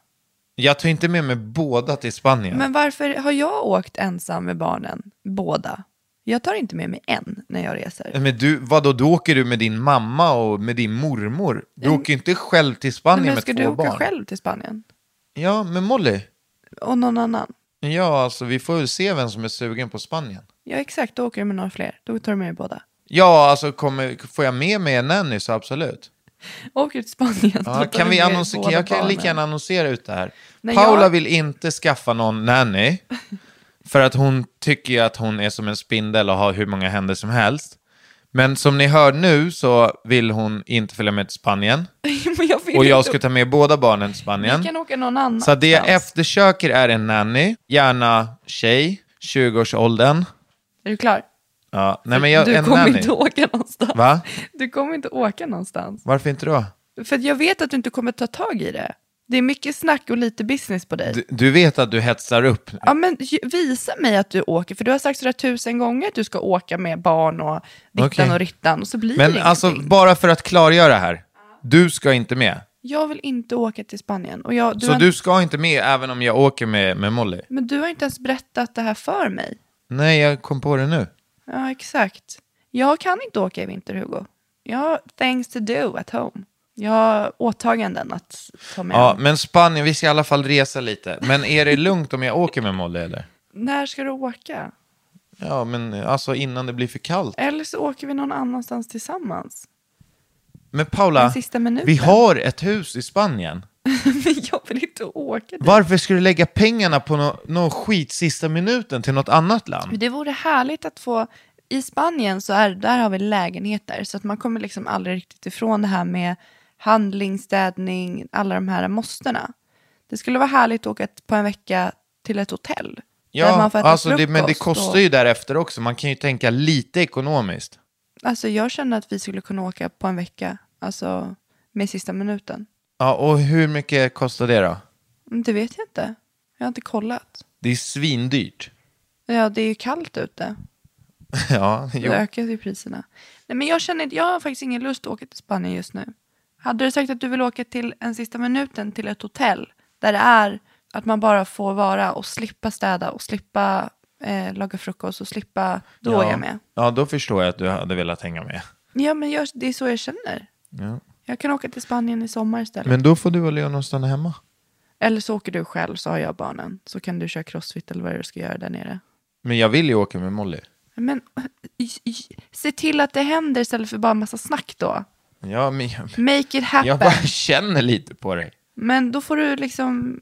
Jag tar inte med mig båda till Spanien. Men varför har jag åkt ensam med barnen, båda? Jag tar inte med mig en när jag reser. Men du, vadå, då åker du med din mamma och med din mormor. Du åker ju inte själv till Spanien Men med ska två du åka barn. själv till Spanien? Ja, med Molly. Och någon annan? Ja, alltså vi får väl se vem som är sugen på Spanien. Ja exakt, då åker du med några fler. Då tar du med er båda. Ja, alltså kommer, får jag med mig en nanny så absolut. Åker du till Spanien, Ja, kan vi er annonsera, jag kan lika gärna annonsera ut det här. Nej, Paula jag- vill inte skaffa någon nanny. För att hon tycker ju att hon är som en spindel och har hur många händer som helst. Men som ni hör nu så vill hon inte följa med till Spanien. Jag Och jag ska ta med båda barnen till Spanien. Vi kan åka någon annan. Så det jag eftersöker är en nanny, gärna tjej, 20-årsåldern. Är du klar? Ja, nej men jag, du kommer inte åka någonstans. Va? Du kommer inte åka någonstans. Varför inte då? För jag vet att du inte kommer ta tag i det. Det är mycket snack och lite business på dig. Du, du vet att du hetsar upp. Ja, men visa mig att du åker, för du har sagt sådär tusen gånger att du ska åka med barn och dittan Okej. och rittan, och så blir Men det alltså, ingenting. bara för att klargöra här. Du ska inte med. Jag vill inte åka till Spanien. Och jag, du Så har, du ska inte med även om jag åker med, med Molly? Men du har inte ens berättat det här för mig. Nej, jag kom på det nu. Ja, exakt. Jag kan inte åka i vinter, Hugo. Jag har things to do at home. Jag har åtaganden att ta med. Ja, men Spanien, vi ska i alla fall resa lite. Men är det lugnt om jag åker med Molly eller? När ska du åka? Ja, men alltså innan det blir för kallt. Eller så åker vi någon annanstans tillsammans. Men Paula, Den sista minuten. vi har ett hus i Spanien. Men jag vill inte åka dit. Varför ska du lägga pengarna på någon no skit sista minuten till något annat land? Det vore härligt att få, i Spanien så är, där har vi lägenheter så att man kommer liksom aldrig riktigt ifrån det här med handling, städning, alla de här måstena. Det skulle vara härligt att åka ett- på en vecka till ett hotell. där Ja, man får äta alltså det, men det frukost kostar och- ju därefter också. Man kan ju tänka lite ekonomiskt. Alltså jag känner att vi skulle kunna åka på en vecka, alltså med sista minuten. Ja, och hur mycket kostar det då? Men Det vet jag inte. Jag har inte kollat. Det är svindyrt. Ja, det är ju kallt ute. ja, Då jo. ökar ju priserna. Nej, men jag känner jag har faktiskt ingen lust att åka till Spanien just nu. Hade du sagt att du vill åka till en sista minuten till ett hotell där det är att man bara får vara och slippa städa och slippa eh, laga frukost och slippa, då ja. är jag med. Ja, då förstår jag att du hade velat hänga med. Ja, men jag, det är så jag känner. Ja. Jag kan åka till Spanien i sommar istället. Men då får du och Leonor stanna hemma. Eller så åker du själv så har jag barnen. Så kan du köra crossfit eller vad du ska göra där nere. Men jag vill ju åka med Molly. Men se till att det händer istället för bara en massa snack då. Ja, men jag, Make it happen. jag bara känner lite på dig. Men då får du liksom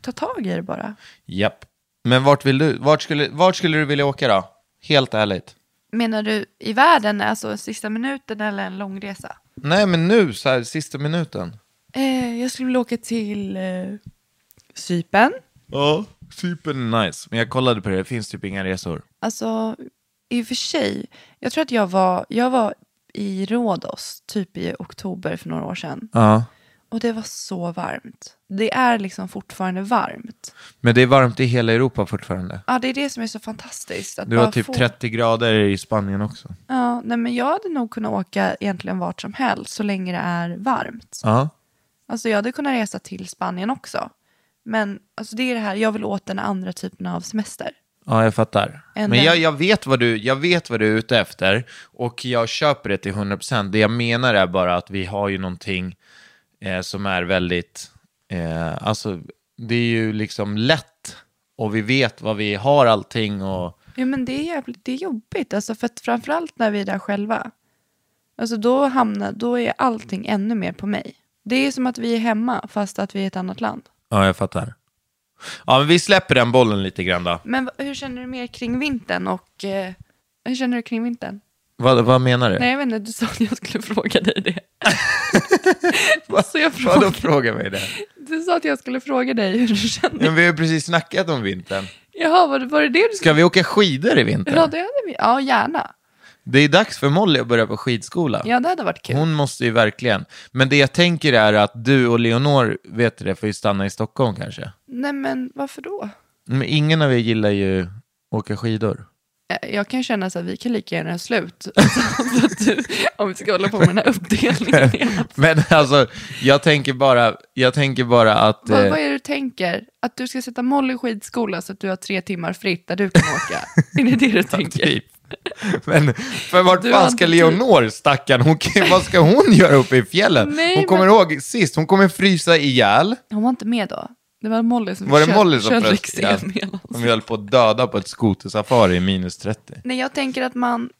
ta tag i det bara. Japp. Men vart vill du? Vart skulle, vart skulle du vilja åka då? Helt ärligt. Menar du i världen, alltså sista minuten eller en lång resa? Nej, men nu, så här, sista minuten. Eh, jag skulle vilja åka till eh, Cypern. Ja, Cypern är nice. Men jag kollade på det, det finns typ inga resor. Alltså, i och för sig, jag tror att jag var, jag var i Rhodos typ i oktober för några år sedan. Ja. Och det var så varmt. Det är liksom fortfarande varmt. Men det är varmt i hela Europa fortfarande. Ja, det är det som är så fantastiskt. Att Du har typ få- 30 grader i Spanien också. Ja, nej, men jag hade nog kunnat åka egentligen vart som helst så länge det är varmt. Ja. Alltså jag hade kunnat resa till Spanien också. Men alltså det är det här, jag vill åt den andra typen av semester. Ja, jag fattar. En Men jag, jag, vet vad du, jag vet vad du är ute efter och jag köper det till 100%. Det jag menar är bara att vi har ju någonting eh, som är väldigt, eh, alltså det är ju liksom lätt och vi vet vad vi har allting och Ja men det är jävligt, det är jobbigt. Alltså för att framförallt när vi är där själva. Alltså då hamnar, då är allting ännu mer på mig. Det är som att vi är hemma fast att vi är i ett annat land. Ja, jag fattar. Ja, men vi släpper den bollen lite grann då. Men hur känner du mer kring vintern och eh, hur känner du kring vintern? Vad, vad menar du? Nej, jag vet inte, du sa att jag skulle fråga dig det. Så jag Vadå fråga mig det? du sa att jag skulle fråga dig hur du kände. Men vi har ju precis snackat om vintern. Jaha, var var det det du Ska vi åka skidor i vinter? Ja, det hade vi. Ja, gärna. Det är dags för Molly att börja på skidskola. Ja, det hade varit kul. Hon måste ju verkligen. Men det jag tänker är att du och Leonor, vet du det, får ju stanna i Stockholm kanske. Nej, men varför då? Men ingen av er gillar ju åka skidor. Eh, Jag kan känna så att vi kan lika gärna göra slut. Du, om vi ska hålla på med den här uppdelningen. igen. Men alltså, jag tänker bara, jag tänker bara att... Vad, eh, vad är det du tänker? Att du ska sätta Molly i skidskola så att du har tre timmar fritt där du kan åka? är det det du tänker? Typ. Men för vart Du fan ska Leonor, stackarn, hon, vad ska hon göra uppe i fjällen? Nej, hon kommer men- ihåg sist, hon kommer frysa ihjäl. Hon var inte med då. Det var Molly som Var det Molly som körde ihjäl? med oss. Som vi höll på att döda på ett skotersafari i minus 30. Nej, jag tänker att man...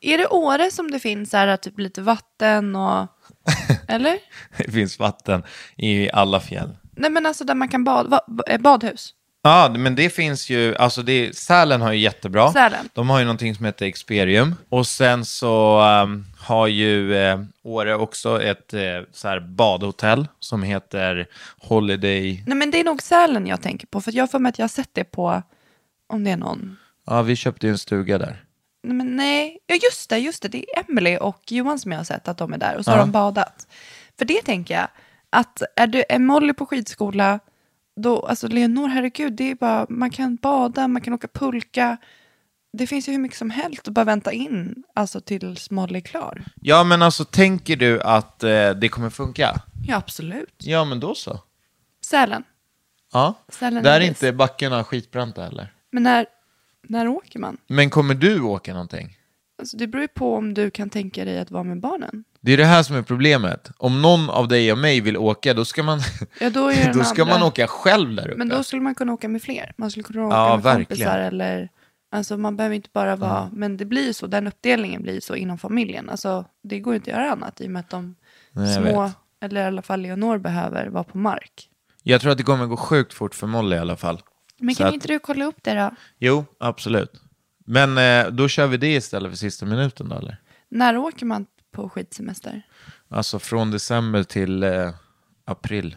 Är det Åre som det finns så här, typ lite vatten och... Eller? Det finns vatten i alla fjäll. Nej, men alltså där man kan bada. Eh, badhus. Ja, men det finns ju, alltså det, Sälen har ju jättebra. Sälen. De har ju någonting som heter Experium. Och sen så ehm, har ju eh, Åre också ett eh, så här badhotell som heter Holiday. Nej, men det är nog Sälen jag tänker på. För jag har för mig att jag har sett det på... Om det är någon... Ja, vi köpte ju en stuga där. Nej, men nej. Ja, just det, just det. Det är Emily och Johan som jag har sett att de är där. Och så Ja. har de badat. För det tänker jag, att är du är Molly på skidskola, då, alltså Leonor, herregud, det är bara, man kan bada, man kan åka pulka. Det finns ju hur mycket som helst att bara vänta in, alltså tills Molly är klar. Ja, men alltså tänker du att eh, det kommer funka? Ja, absolut. Ja, men då så. Sälen. Ja. Sälen Där är inte backarna skitbranta heller. Men när, när åker man? Men kommer du åka någonting? Alltså, det beror ju på om du kan tänka dig att vara med barnen. Det är det här som är problemet. Om någon av dig och mig vill åka, då ska man, Ja, då då ska man åka själv där uppe. Men då skulle man kunna åka med fler. Man skulle kunna åka Ja, med verkligen. kompisar eller... Alltså man behöver inte bara vara... Men det blir ju så, den uppdelningen blir ju så inom familjen. Alltså det går ju inte att göra annat i och med att de Nej, små, vet. eller i alla fall Leonor behöver vara på mark. Jag tror att det kommer gå sjukt fort för Molly i alla fall. Men Så kan att- inte du kolla upp det då? Jo, absolut. Men eh, då kör vi det istället för sista minuten då, eller? När åker man på skidsemester? Alltså från december till eh, april.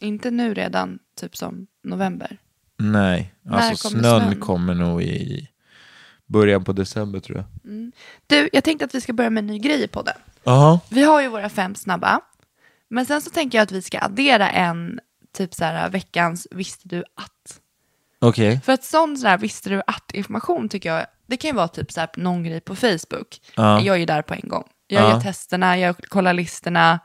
Inte nu redan, typ som november. Nej, När alltså kommer snön, snön? kommer nog i början på december tror jag. Du, jag tänkte att vi ska börja med en ny grej på den. Jaha. Vi har ju våra fem snabba. Men sen så tänker jag att vi ska addera en, typ så här veckans visste du att. Okej. För att sån så här visste du att-information tycker jag, det kan ju vara typ så här någon grej på Facebook. Ja. Jag är ju där på en gång. Jag Ja. gör testerna, jag kollar listorna,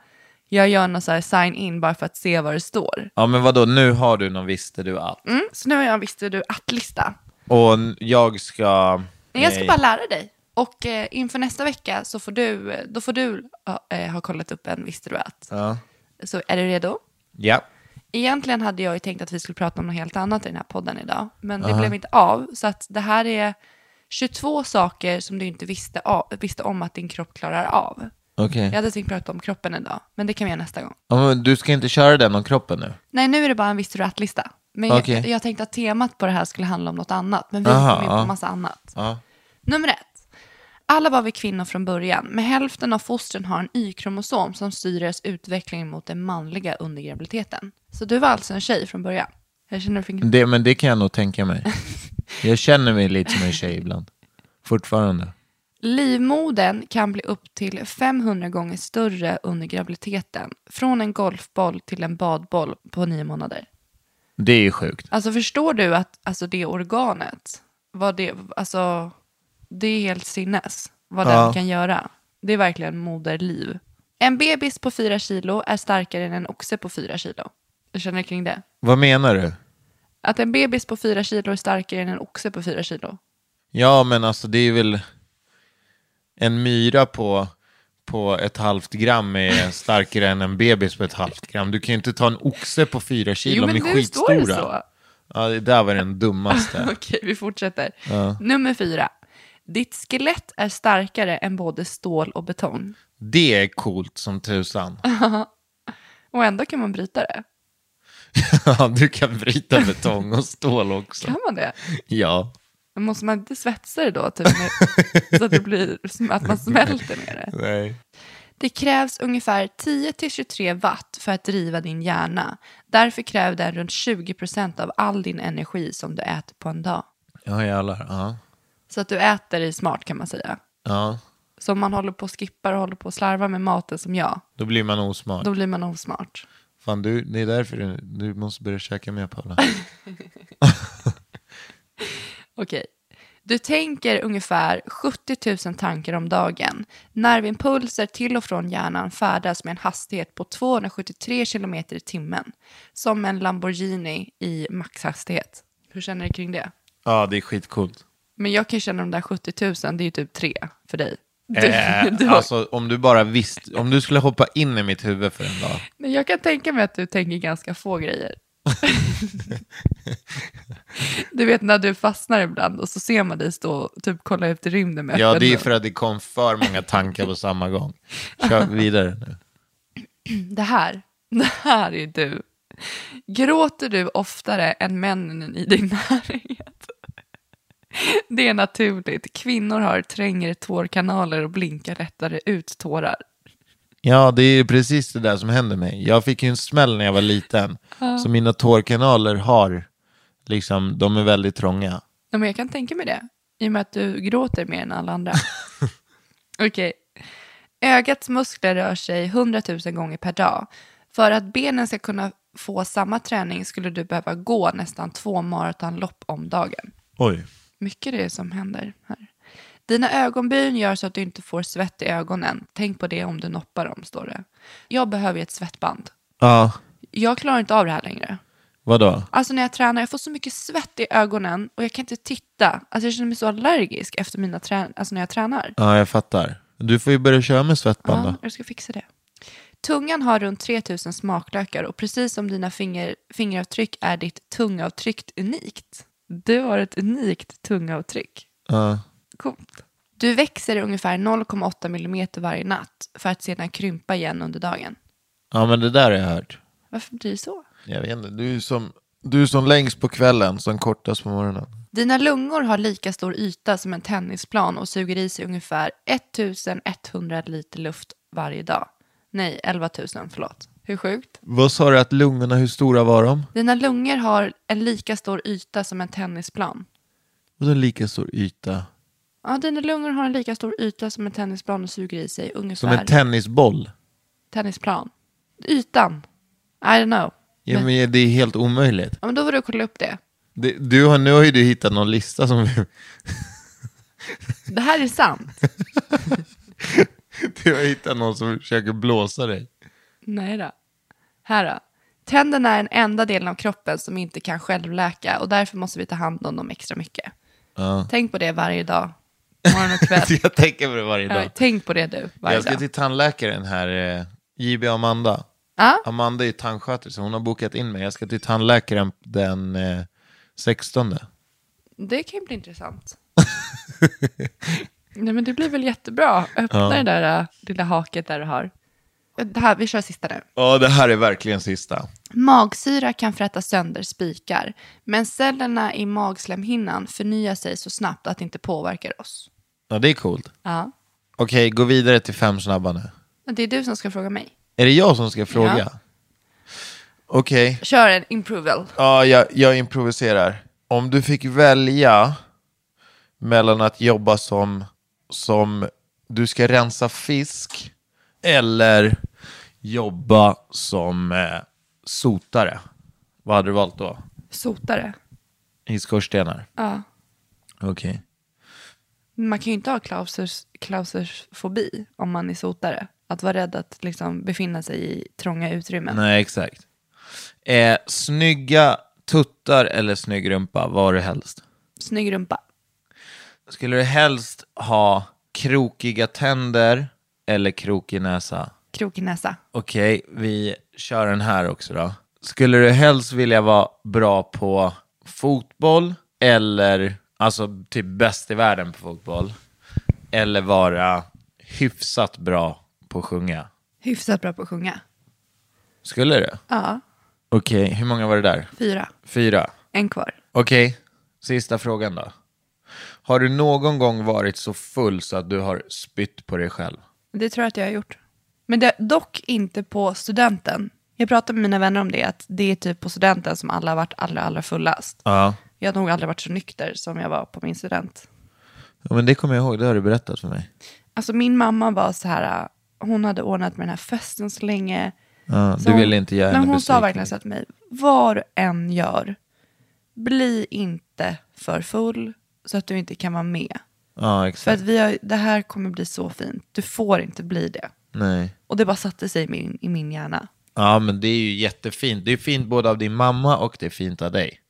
jag gör någon så här sign-in bara för att se vad det står. Ja men vadå, nu har du någon visste du att. Mm, så nu har jag en visste du att-lista. Och jag ska... Men jag ska Nej. bara lära dig. Och eh, inför nästa vecka så får du, då får du eh, ha kollat upp en visste du att. Ja. Så är du redo? Ja. Egentligen hade jag ju tänkt att vi skulle prata om något helt annat i den här podden idag. Men det blev inte av. Så att det här är 22 saker som du inte visste, av, visste om att din kropp klarar av. Okej. Jag hade tänkt prata om kroppen idag, men det kan vi göra nästa gång. Ja, men du ska inte köra den om kroppen nu? Nej, nu är det bara en visste du att-lista. Men Okej. jag, jag tänkte att temat på det här skulle handla om något annat. Men vi Aha, kom in på ja. massa annat. Ja. Nummer ett. Alla var vi kvinnor från början, men hälften av fostren har en Y-kromosom som styr deras utveckling mot den manliga under graviditeten. Så du var alltså en tjej från början? Jag känner fingret. Det, men det kan jag nog tänka mig. Jag känner mig lite som en tjej ibland. Fortfarande. Livmodern kan bli upp till 500 gånger större under graviditeten. Från en golfboll till en badboll på nio månader. Det är ju sjukt. Alltså förstår du att alltså, det organet, vad det, alltså, det är helt sinnes vad Ja. den kan göra. Det är verkligen moderliv. En bebis på fyra kilo är starkare än en oxe på fyra kilo. Du känner kring det? Vad menar du? Att en bebis på fyra kilo är starkare än en oxe på fyra kilo. Ja, men alltså det är väl en myra på, på ett halvt gram är starkare än en bebis på ett halvt gram. Du kan ju inte ta en oxe på fyra kilo, de är nu står det skitstora. så. Ja, det där var den dummaste. Okej, vi fortsätter. Nummer fyra. Ditt skelett är starkare än både stål och betong. Det är coolt som tusan. Och ändå kan man bryta det. Ja, du kan bryta betong och stål också. Kan man det? Ja. Men måste man inte svetsa det då? Typ med, så att, det blir, att man smälter med det. Nej. Det krävs ungefär 10-23 watt för att driva din hjärna. Därför kräver den runt 20% av all din energi som du äter på en dag. Ja, jävlar. Ja. Så att du äter dig smart kan man säga. ja. Så om man håller på och skippar och håller på och slarvar med maten som jag, Då blir man osmart. då blir man osmart. Fan, du, det är därför du, du måste börja käka mer Paula. Okej. Du tänker ungefär 70 000 tankar om dagen. Nervimpulser till och från hjärnan färdas med en hastighet på 273 km i timmen. Som en Lamborghini i maxhastighet. Hur känner du kring det? Ja, det är skitcoolt. Men jag kan känna de där 70 000, det är ju typ tre för dig. Du, Eh, du har- alltså, om du bara visste, om du skulle hoppa in i mitt huvud för en dag. Men jag kan tänka mig att du tänker ganska få grejer. du vet när du fastnar ibland och så ser man dig stå och typ kolla ut i rymden med Ja, det är för att det kom för många tankar på samma gång. Kör vidare nu. Det här, det här är du. Gråter du oftare än männen i din närhet? Det är naturligt. Kvinnor har trängre tårkanaler och blinkar lättare ut tårar. Ja, det är precis det där som händer mig. Jag fick ju en smäll när jag var liten. Så mina tårkanaler har, liksom, de är väldigt trånga. Ja, men jag kan tänka mig det. I och med att du gråter mer än alla andra. Okej. Ögats muskler rör sig 100 000 gånger per dag. För att benen ska kunna få samma träning skulle du behöva gå nästan två maratonlopp om dagen. Oj. Mycket det som händer här. Dina ögonbryn gör så att du inte får svett i ögonen. Tänk på det om du noppar dem, står det. Jag behöver ju ett svettband. Ja, Jag klarar inte av det här längre. vadå? Alltså när jag tränar, jag får så mycket svett i ögonen och jag kan inte titta. Alltså jag känner mig så allergisk efter mina trän- alltså när jag tränar. Ja, jag fattar. Du får ju börja köra med svettband Ja, då. jag ska fixa det. Tungan har runt 3000 smaklökar och precis som dina finger, fingeravtryck är ditt tungavtryck unikt. Du har ett unikt tungavtryck. Ja. Coolt. Du växer ungefär 0,8 millimeter varje natt för att sedan krympa igen under dagen. ja, men det där har jag hört. Varför blir det så? Jag vet inte, du är som, du är som längst på kvällen, som kortast på morgonen. Dina lungor har lika stor yta som en tennisplan och suger i sig ungefär 1100 liter luft varje dag. Nej, 11 000, förlåt. Hur sjukt? Vad sa du att lungorna, hur stora var de? Dina lungor har en lika stor yta som en tennisplan. Vadå lika stor yta? Ja, dina lungor har en lika stor yta som en tennisplan och suger i sig Som ungefär en tennisboll? tennisplan. Ytan. I don't know. Ja, men det är helt omöjligt. Ja, men då får du kolla upp det. Det, du har, nu har ju du hittat någon lista som... Det här är sant. du har hittat någon som försöker blåsa dig. Nej då. Här då. Tänderna är den enda delen av kroppen som inte kan självläka och därför måste vi ta hand om dem extra mycket. Ja. Tänk på det varje dag. Morgon och kväll. jag tänker på det varje Ja, dag. tänk på det du, varje Jag ska dag. till tandläkaren här, eh, JB Amanda. Ja, Amanda är tandsköterska, hon har bokat in mig. Jag ska till tandläkaren den eh, 16. det kan ju bli intressant. Nej men det blir väl jättebra. Öppna det där äh, lilla haket där du har. Det här, vi kör sista nu. Ja, det här är verkligen sista. Magsyra kan fräta sönder spikar, men cellerna i magslemhinnan förnyar sig så snabbt att det inte påverkar oss. Ja, det är coolt. Ja. Okej, gå vidare till fem snabba nu. Det är du som ska fråga mig. Är det jag som ska fråga? Ja. Okej. Kör en improval. Ja, jag, jag improviserar. Om du fick välja mellan att jobba som, som du ska rensa fisk eller jobba som eh, sotare. Vad hade du valt då? Sotare. I skorstenar? Ja. Okej. Man kan ju inte ha klausers, klausersfobi om man är sotare. Att vara rädd att liksom befinna sig i trånga utrymmen. Nej, exakt. Eh, snygga tuttar eller snygg rumpa, vad har du helst? Snygg rumpa. Skulle du helst ha krokiga tänder eller krokig näsa? Krokig näsa. Okej, vi kör den här också då. Skulle du helst vilja vara bra på fotboll eller, alltså typ bäst i världen på fotboll, eller vara hyfsat bra på att sjunga? Hyfsat bra på att sjunga. Skulle det? Ja, Okej, hur många var det där? fyra. Fyra. En kvar. Okej, sista frågan då. Har du någon gång varit så full så att du har spytt på dig själv? Det tror jag att jag har gjort. Men det, dock inte på studenten. Jag pratar med mina vänner om det, att det är typ på studenten som alla har varit allra, allra fullast. Ja. Jag har nog aldrig varit så nykter som jag var på min student. ja men det kommer jag ihåg, det har du berättat för mig. Alltså min mamma var så här, hon hade ordnat med den här festen så länge. Ja, Så du ville inte göra henne Hon sa besviken. verkligen så till mig, vad du än gör, bli inte för full så att du inte kan vara med. Ja, För att exakt. vi har, det här kommer bli så fint, du får inte bli det. Nej. Och det bara satte sig i min, i min hjärna. Ja, men det är ju jättefint. Det är fint både av din mamma och det är fint av dig.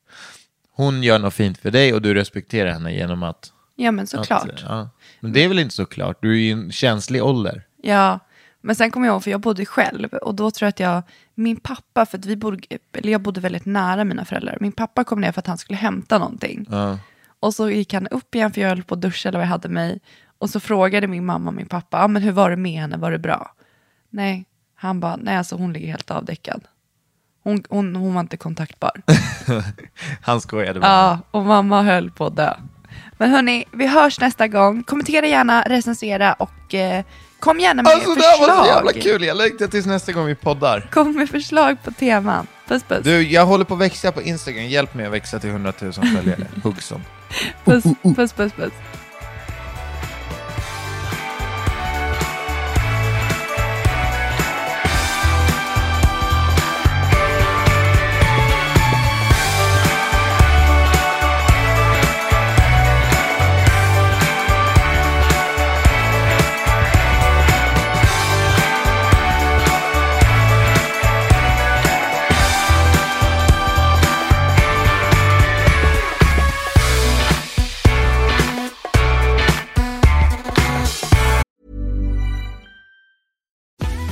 Hon gör något fint för dig och du respekterar henne genom att... Ja men såklart. Att, ja. Men det är väl inte så klart? Du är ju i en känslig ålder. Ja, men sen kommer jag ihåg, för jag bodde själv och då tror jag att jag, min pappa, för att vi bodde, eller jag bodde väldigt nära mina föräldrar, min pappa kom ner för att han skulle hämta någonting. Ja. Och så gick han upp igen för jag höll på att duscha eller vad jag hade mig. Och så frågade min mamma och min pappa, ah, men hur var det med henne, var det bra? Nej, han bara, nej alltså hon ligger helt avdäckad. Hon, hon, hon var inte kontaktbar. Han skojade bara. Ja, och mamma höll på att dö. Men hörni, vi hörs nästa gång. Kommentera gärna, recensera och eh, kom gärna med Alltså det förslag. här var så jävla kul, jag längtar tills nästa gång vi poddar. Kom med förslag på teman. Puss puss. Du, jag håller på att växa på Instagram, hjälp mig att växa till 100 000 följare. Hugson. Puss, puss, puss, puss.